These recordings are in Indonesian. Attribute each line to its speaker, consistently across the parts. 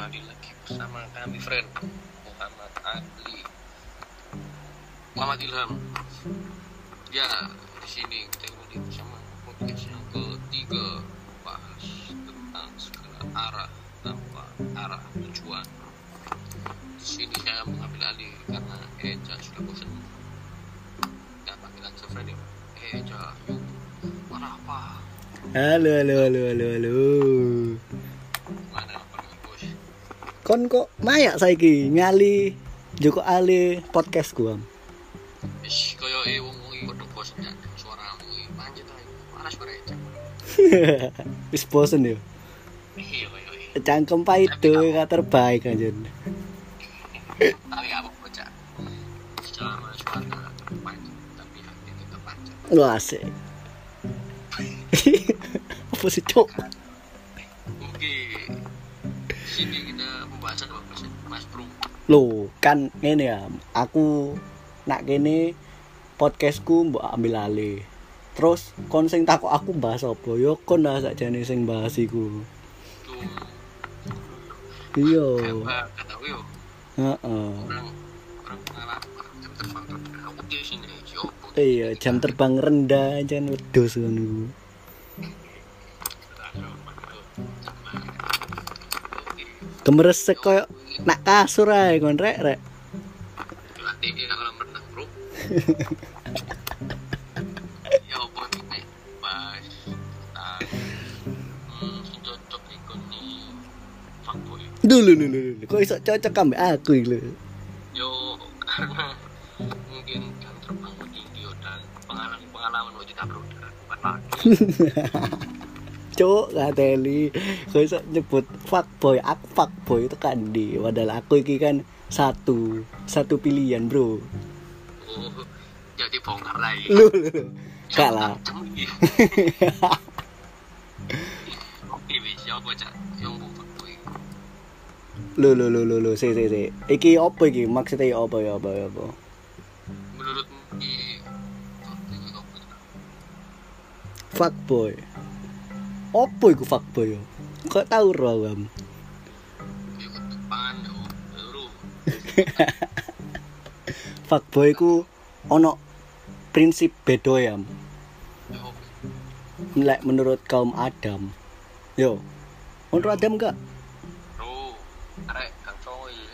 Speaker 1: kembali lagi bersama kami friend Muhammad Adli Muhammad Ilham ya di sini kita kembali bersama podcast yang ketiga. Bahas tentang segala arah tanpa arah tujuan. Di sini saya mengambil alih karena Eja sudah bosan ya panggilan friend ya? Eja yuk. Mana apa
Speaker 2: Halo, halo, halo, halo, halo. Kon kok mayak saiki ngali Joko Ali podcast gua.
Speaker 1: Wis kaya e wong-wong iki padha bosen ya suaramu iki pancet ae. Panas bare Eja.
Speaker 2: Wis bosen yo.
Speaker 1: Iya e.
Speaker 2: Cangkem tuh gak terbaik aja.
Speaker 1: Tapi apa bocah? Secara suara pancet tapi hati tetap pancet.
Speaker 2: Wah asik. Apa sih cok?
Speaker 1: Oke. Sini kita Mas? Bro.
Speaker 2: Loh, kan ngene ya. Aku nak kene podcastku mbok ambil alih. Terus kon sing takok aku bahas apa? Yo kon lah sakjane sing bahas iku. Iya. Heeh. Iya, jam terbang rendah jan wedhus ngono. Kemeresek koyo nak kasur ae kon rek rek.
Speaker 1: Bro. ya apa nih bahas tentang hmm, cocok nih fuckboy.
Speaker 2: Dulu dulu dulu. Kok iso cocok ambek aku iki lho.
Speaker 1: Yo karena mungkin jam terbang tinggi dan pengalaman pengalaman wajib tak perlu diragukan lagi.
Speaker 2: Cuk, ngateli. Kok iso nyebut fuckboy, aku fuckboy itu kan di. Padahal aku iki kan satu, satu pilihan, Bro.
Speaker 1: Oh, jadi bongkar lagi.
Speaker 2: Lu lu. lu. Gak lah.
Speaker 1: Oke, wis ya mau fuckboy.
Speaker 2: Lu lu lu lu lu, si si si. Iki apa iki? Maksudnya apa ya apa ya apa?
Speaker 1: Menurutmu ini fuckboy Apa
Speaker 2: iku fuckboy yo? Kok tau ro awam?
Speaker 1: Ya.
Speaker 2: Fuckboy ku ono prinsip beda ya. Lek menurut kaum Adam. Yo. Menurut Adam enggak?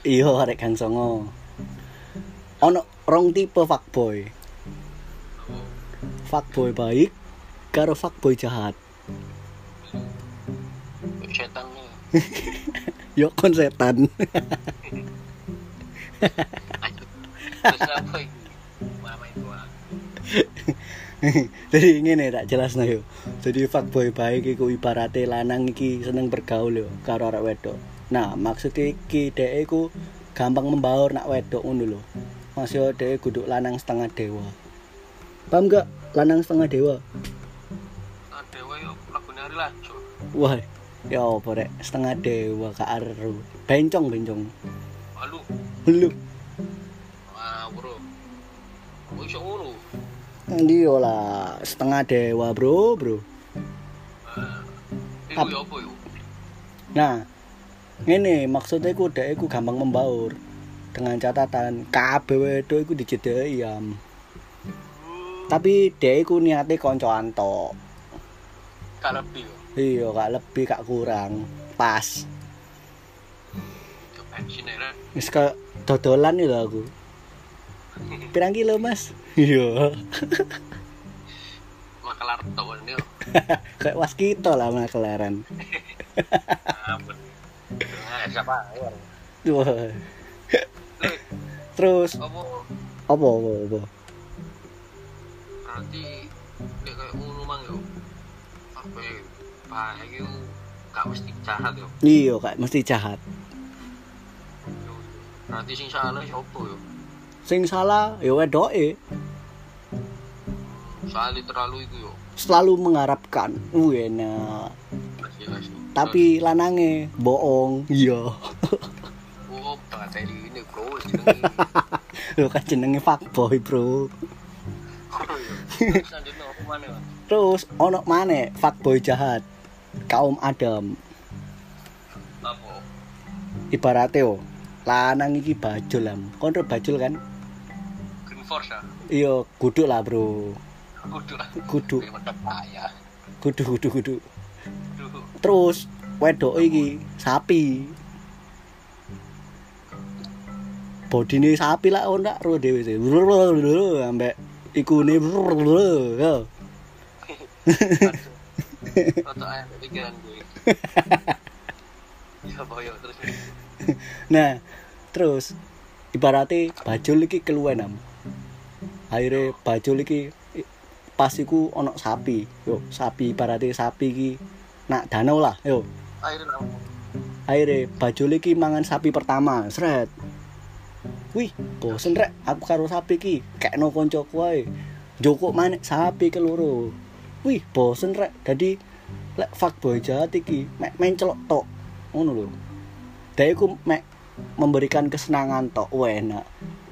Speaker 1: Iki.
Speaker 2: Iya, arek Kang Songo. Ono rong tipe fuckboy. Fuckboy baik karo fuckboy jahat.
Speaker 1: Setan nih.
Speaker 2: Yo kon setan.
Speaker 1: Terus apa ini?
Speaker 2: Jadi ngene tak jelas yo. Jadi fuckboy baik iku ibarate lanang iki seneng bergaul yo karo arek wedok. Nah, maksud iki dhek iku gampang membaur nak wedok ngono lho. Masih dhek kudu lanang setengah dewa. Paham gak? Lanang setengah dewa.
Speaker 1: Ada wae yo lagune Ari Lajo.
Speaker 2: Wah, ya apa rek? Setengah dewa kak aru. Bencong bencong.
Speaker 1: Malu.
Speaker 2: Lu.
Speaker 1: Wah, bro. Kok iso ngono?
Speaker 2: Ndi lah, setengah dewa, Bro, Bro.
Speaker 1: Ah,
Speaker 2: Ap-
Speaker 1: yo apa yo?
Speaker 2: Nah, ngene maksudnya iku dhek iku gampang membaur. Dengan catatan kabeh wedok iku dijedeki yam. Tapi dhek iku niate kancoan tok.
Speaker 1: Yo.
Speaker 2: Iya, gak lebih gak kurang. Pas.
Speaker 1: Era.
Speaker 2: Wis kayak dodolan lho aku. Pirang kilo, Mas? Iya.
Speaker 1: Makalar tawon yo.
Speaker 2: kayak waskito lah makelaran.
Speaker 1: Ampun. Nah, siapa? Ya.
Speaker 2: Terus
Speaker 1: Apa
Speaker 2: apa apa apa?
Speaker 1: berarti Yo gak mesti jahat yo.
Speaker 2: Iya, kayak mesti jahat.
Speaker 1: Yo. Berarti sing salah siapa yo?
Speaker 2: Sing salah ya wedoke
Speaker 1: Soalnya terlalu itu yo.
Speaker 2: selalu mengharapkan. Uh, enak.
Speaker 1: Masih masih.
Speaker 2: Tapi lanange bohong. Iya.
Speaker 1: Oh, teli ini bro, jenenge.
Speaker 2: Lho kan jenenge fuckboy, Bro.
Speaker 1: Oh iya. Mana?
Speaker 2: Terus ono maneh fuckboy jahat. Kaum Adam. Ibarate yo lanang iki bajul lam. Kon ro bajul kan?
Speaker 1: Green Force ya
Speaker 2: iya kudu lah bro.
Speaker 1: Kudu lah. Kaya.
Speaker 2: Kudu kudu kudu
Speaker 1: Duh.
Speaker 2: terus wedok iki sapi. Bodine sapi lah ora ro dhewe sih. Ambek ikune
Speaker 1: Rotok aja pikiran gue. Ya boyo terus.
Speaker 2: Nah terus ibaratnya bajul iki keluwen am. Akhirnya bajul iki i- pas iku ono sapi. Yo sapi ibaratnya sapi iki nak danau lah yo.
Speaker 1: Akhirnya
Speaker 2: bajul iki mangan sapi pertama seret wih bosen rek. Aku karo sapi iki kayak no koncoku ae. Joko manek sapi keloro wih bosen rek. Jadi lek fuckboy jahat iki mek mencelok tok. Ngono lho. Dia iku mek memberikan kesenangan tok. Wah enak.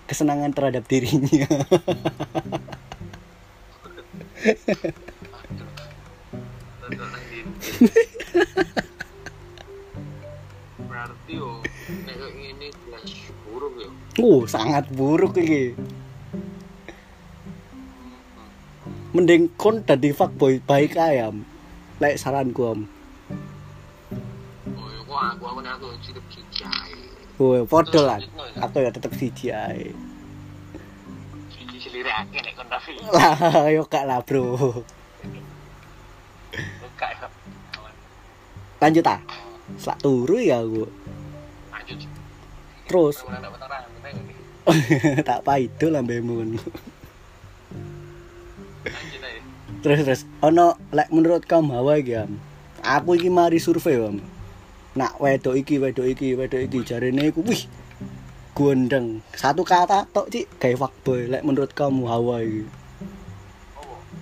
Speaker 2: Kesenangan terhadap dirinya.
Speaker 1: Berarti yo Nek jelas buruk yo.
Speaker 2: Uh sangat buruk iki mending kon dadi fuckboy baik ayam lek saranku am
Speaker 1: Oh
Speaker 2: podo lah. Aku ya tetep siji ae.
Speaker 1: Cici selirake nek kon
Speaker 2: Lah, yo gak lah, Bro. Lanjut ah. Selak turu ya aku.
Speaker 1: Lanjut
Speaker 2: Terus tak paido lambemu. Terus terus ono lek menurut kamu hawa iki am. Aku iki mari survei am. Nak wedok iki, wedok iki, wedok iki jarene iku wih. Gondeng. Satu kata tok, Cik, gawe fuckboy. Lek menurut kamu hawa iki.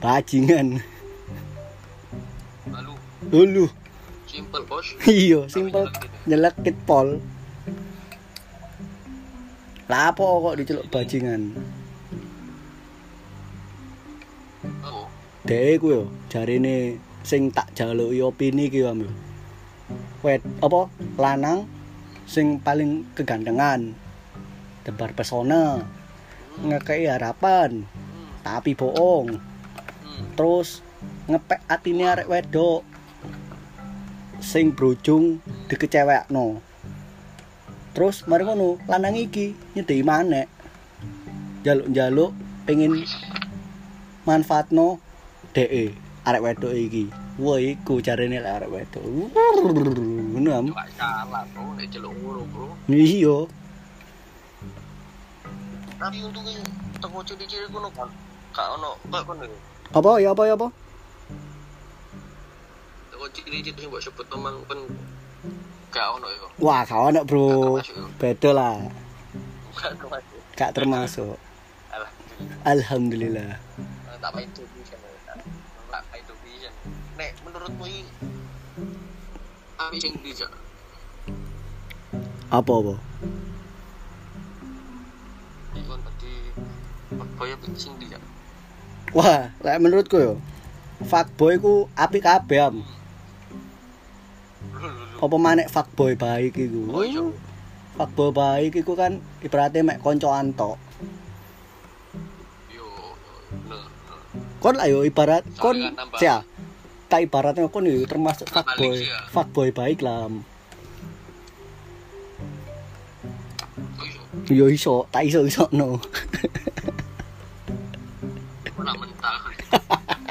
Speaker 2: Bajingan.
Speaker 1: Lalu
Speaker 2: Ulu.
Speaker 1: Simple bos
Speaker 2: Iya, simpel nyelekit pol. Lah apa kok diceluk bajingan? Dhewe ku yo jarine sing tak jaluki opini ki Om, yo. Wet apa lanang sing paling kegantengan. Tebar pesona, ngekei harapan, tapi bohong. Terus ngepek atine arek wedok. Sing brujung dikecewekno. Terus mari ngono, lanang iki nyedhi manek. Jaluk-jaluk pengen manfaatno DE arek wedok iki. Wah iku carane lek arek wedok. Ngono
Speaker 1: salah bro Nek celuk ngono bro
Speaker 2: Iya.
Speaker 1: Tapi untungnya Tengok ciri-ciri kono kan Gak ono Gak kono
Speaker 2: Apa ya apa ya apa?
Speaker 1: Tengok ciri-ciri buat sebut memang kan Gak ono ya
Speaker 2: Wah, nak
Speaker 1: Gak
Speaker 2: bro.
Speaker 1: ya
Speaker 2: Beda lah.
Speaker 1: Gak termasuk. Alhamdulillah
Speaker 2: Alhamdulillah.
Speaker 1: tak main to nek menurutmu ini apa yang
Speaker 2: Apa apa?
Speaker 1: ini kan tadi Boy sing dia
Speaker 2: Wah, lek menurutku yo. Fuckboy ku apik kabeh am. Apa manek fuckboy baik iku?
Speaker 1: Oh, iya.
Speaker 2: Fuckboy baik iku kan ibaratnya mek koncoan tok. Kon lah yo ibarat kon
Speaker 1: kan tambah-
Speaker 2: sia. Tak ibaratnya kon yo termasuk
Speaker 1: Tambah
Speaker 2: fuckboy.
Speaker 1: link sih ya.
Speaker 2: Fuckboy baik lah. Am.
Speaker 1: oh iya
Speaker 2: Yo iso, tak iso iso no.
Speaker 1: pernah mentah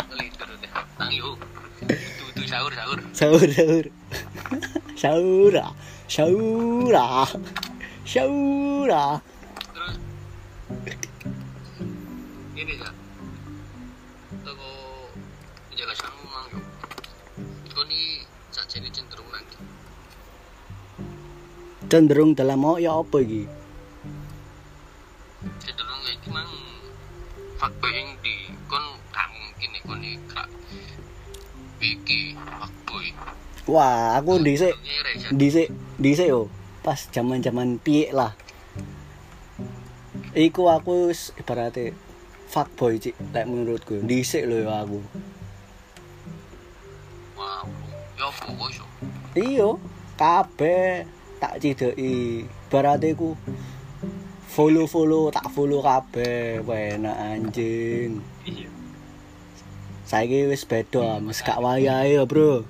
Speaker 1: ngelindur deh nang yuk itu itu sahur sahur
Speaker 2: sahur sahur. sahur. ah. Sahur. ah. Sahur. ah.
Speaker 1: terus ini ya ini cenderung nanti
Speaker 2: Cenderung dalam mau ya apa iki?
Speaker 1: cenderung kayak gimana fuckboy yang di kon gak mungkin ya kon ini gak iki fuckboy
Speaker 2: Wah, aku dhisik
Speaker 1: ya.
Speaker 2: dhisik dhisik yo pas zaman-zaman piye lah. Iku aku ibaratnya fuckboy cik lek menurutku dhisik lho aku.
Speaker 1: Wow ya apa kok iso
Speaker 2: Iya, kabeh tak cideki. Berarti ku follow follow tak follow kabeh. Enak anjing.
Speaker 1: Iya.
Speaker 2: Saiki wis beda wis gak wayahe ya bro.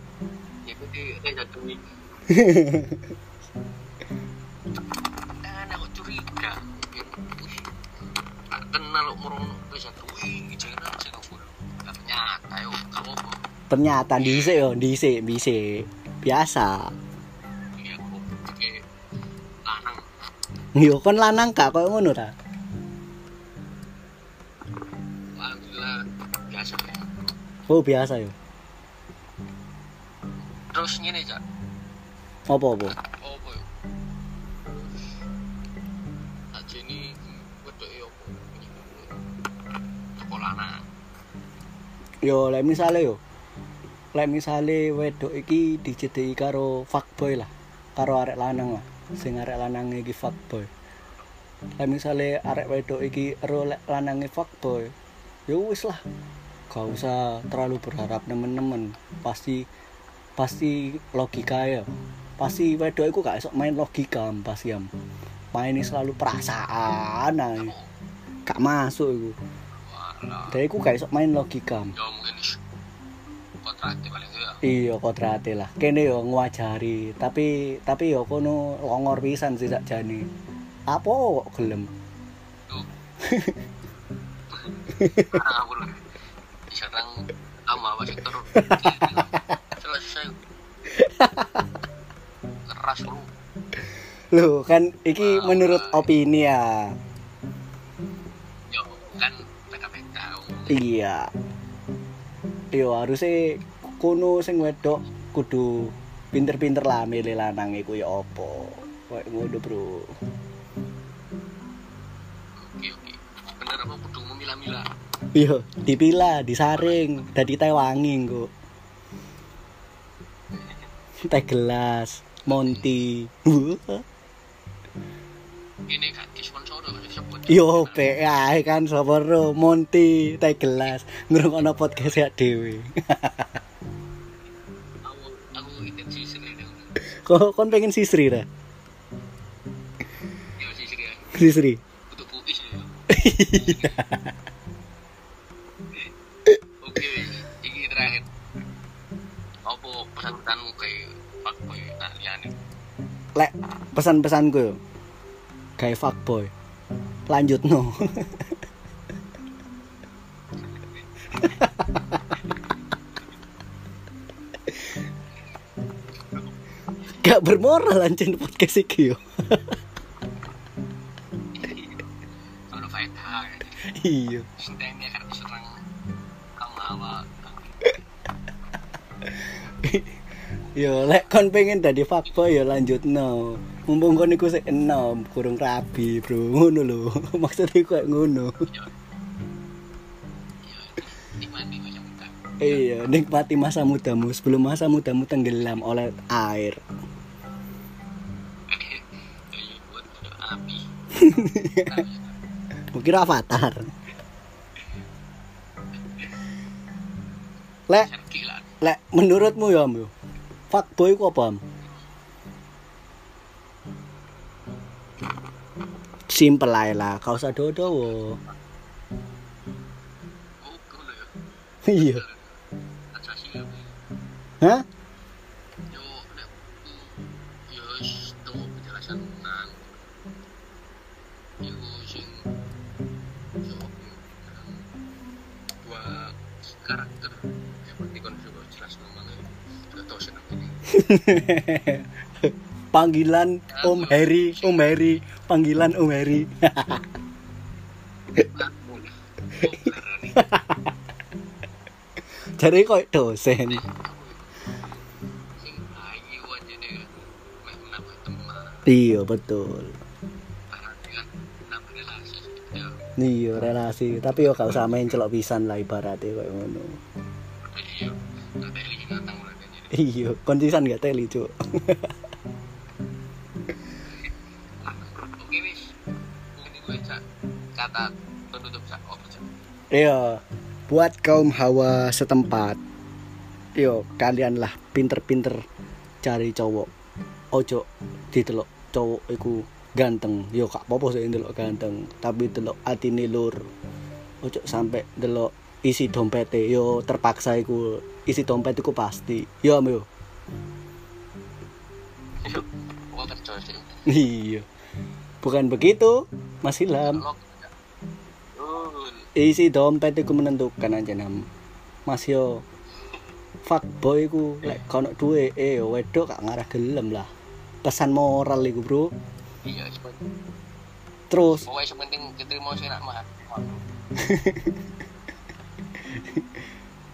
Speaker 1: Ya aku curiga. Wih, tak kenal murung ternyata
Speaker 2: dhisik yo dhisik dhisik biasa.
Speaker 1: Iya
Speaker 2: yo kon lanang gak? Koyo ngono ta?
Speaker 1: Alhamdulillah biasa
Speaker 2: oh biasa yo.
Speaker 1: Terus ini cak.
Speaker 2: Apa apa?
Speaker 1: Oh apa yo? Wedok yo apa? Sekolah lanang.
Speaker 2: Yo lek misale yo lek misale wedok iki dijedeki karo fuckboy lah karo arek lanang lah. Sing arek lanang iki fuckboy. Lek misale arek wedok iki ero lek lanange fuckboy yo wis lah. Gak usah terlalu berharap nemen-nemen. Pasti pasti logika ya. Pasti wedok iku gak esok main logika pasti am. Main selalu perasaan gak masuk iku. Dia iku gak esok main logika
Speaker 1: ya mungkin is kontraknya paling enggak.
Speaker 2: Iya kodrate lah. Kene yo ngwajari tapi tapi yo kono longor pisan sih sakjane apa kok gelem?
Speaker 1: Sekarang aku lagi diserang sama wasit terus selesai. Keras lu
Speaker 2: Loh kan iki
Speaker 1: Wah,
Speaker 2: menurut opini ya.
Speaker 1: Yo kan PKPK
Speaker 2: iya. Yo harusnya kono sing wedok kudu pinter-pinter lah milih lanang iku ya opo kayak ngono bro.
Speaker 1: Oke oke. Bener apa kudu memilah-milah?
Speaker 2: Iya dipilah disaring dadi teh wangi kok teh gelas monti.
Speaker 1: Ini kan disponsor kan disebut
Speaker 2: Yo pe ae kan sapa ro Monty teh gelas. Ngrungokno podcast ya dhewe. Kok kon pengen sisri ra?
Speaker 1: yo sih sih
Speaker 2: Sisri.
Speaker 1: butuh puis ya oke ini terakhir apa pesan-pesanmu kayak Pak Boy Arliani
Speaker 2: Lek pesan-pesanku. Kayak fuckboy. Lanjut no. Gak bermoral anjing podcast iki yo.
Speaker 1: faedah
Speaker 2: Iya.
Speaker 1: Akan diserang awak
Speaker 2: Yo lek kon pengen dadi fuckboy ya lanjut no. Mumpung kon iku sik enom, kurang rabi, Bro. Ngono lho. Maksudnya kayak ngono.
Speaker 1: ya macam kita
Speaker 2: Iya, nikmati masa mudamu sebelum masa mudamu tenggelam oleh air. Mungkin avatar. Lek, lek menurutmu ya, Am, yo. Fuckboy ku apa? Am? Simple ae lah, kau usah dodo.
Speaker 1: oh ya
Speaker 2: Iya.
Speaker 1: ya
Speaker 2: Hah? panggilan Om Heri, Om Heri, panggilan Om Heri. Jadi kok dosen.
Speaker 1: teman
Speaker 2: Iya, betul.
Speaker 1: ya
Speaker 2: Iya, relasi, tapi yo gak usah main celok pisan lah ibaratnya kayak ngono.
Speaker 1: Iya,
Speaker 2: konsisan gak teli, Cuk.
Speaker 1: oke wis mungkin gue cak kata penutup cak
Speaker 2: Iya, buat kaum hawa setempat. Yo, kalianlah pinter-pinter cari cowok. ojo ditelok cowok iku ganteng yo gak apa-apa sih ndelok ganteng tapi delok atine lur ojo sampai delok isi dompete yo terpaksa iku isi dompet iku pasti. Yo am yo.
Speaker 1: Yuk, gua kerja sih.
Speaker 2: iya. Bukan begitu Mas Ilham.
Speaker 1: Uh,
Speaker 2: isi dompet iku menentukan aja nam. Mas yo fuckboy iku lek kono duwe eh yo wedok gak ngarah gelem lah. Pesan moral iku bro.
Speaker 1: Iya,
Speaker 2: terus?
Speaker 1: Pokoknya sepenting keterima sih nak mah.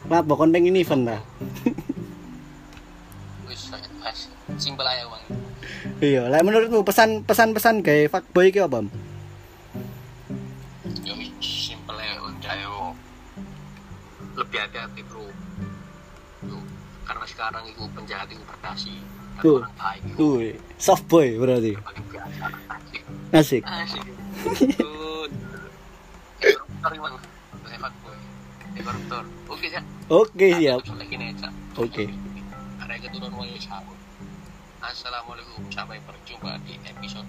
Speaker 2: Kenapa kon pengen event ta?
Speaker 1: Wis, simpel aja bang.
Speaker 2: Iya, lek menurutmu pesan pesan-pesan kayak fuckboy ki apa?
Speaker 1: Yo, simpel aja, udah yo. Lebih hati-hati bro. Yo, karena sekarang itu penjahat itu berdasi.
Speaker 2: Tuh. Wih, soft boy berarti.
Speaker 1: biasa. Asik.
Speaker 2: Asik.
Speaker 1: Asik. Koruptor. Oke, Cak.
Speaker 2: Oke, siap.
Speaker 1: Lagi nih, Cak.
Speaker 2: Oke.
Speaker 1: Ada keturunan wali sabun. Assalamualaikum. Sampai berjumpa di episode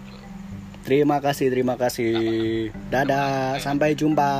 Speaker 2: Terima kasih, terima kasih. Dadah, sampai jumpa.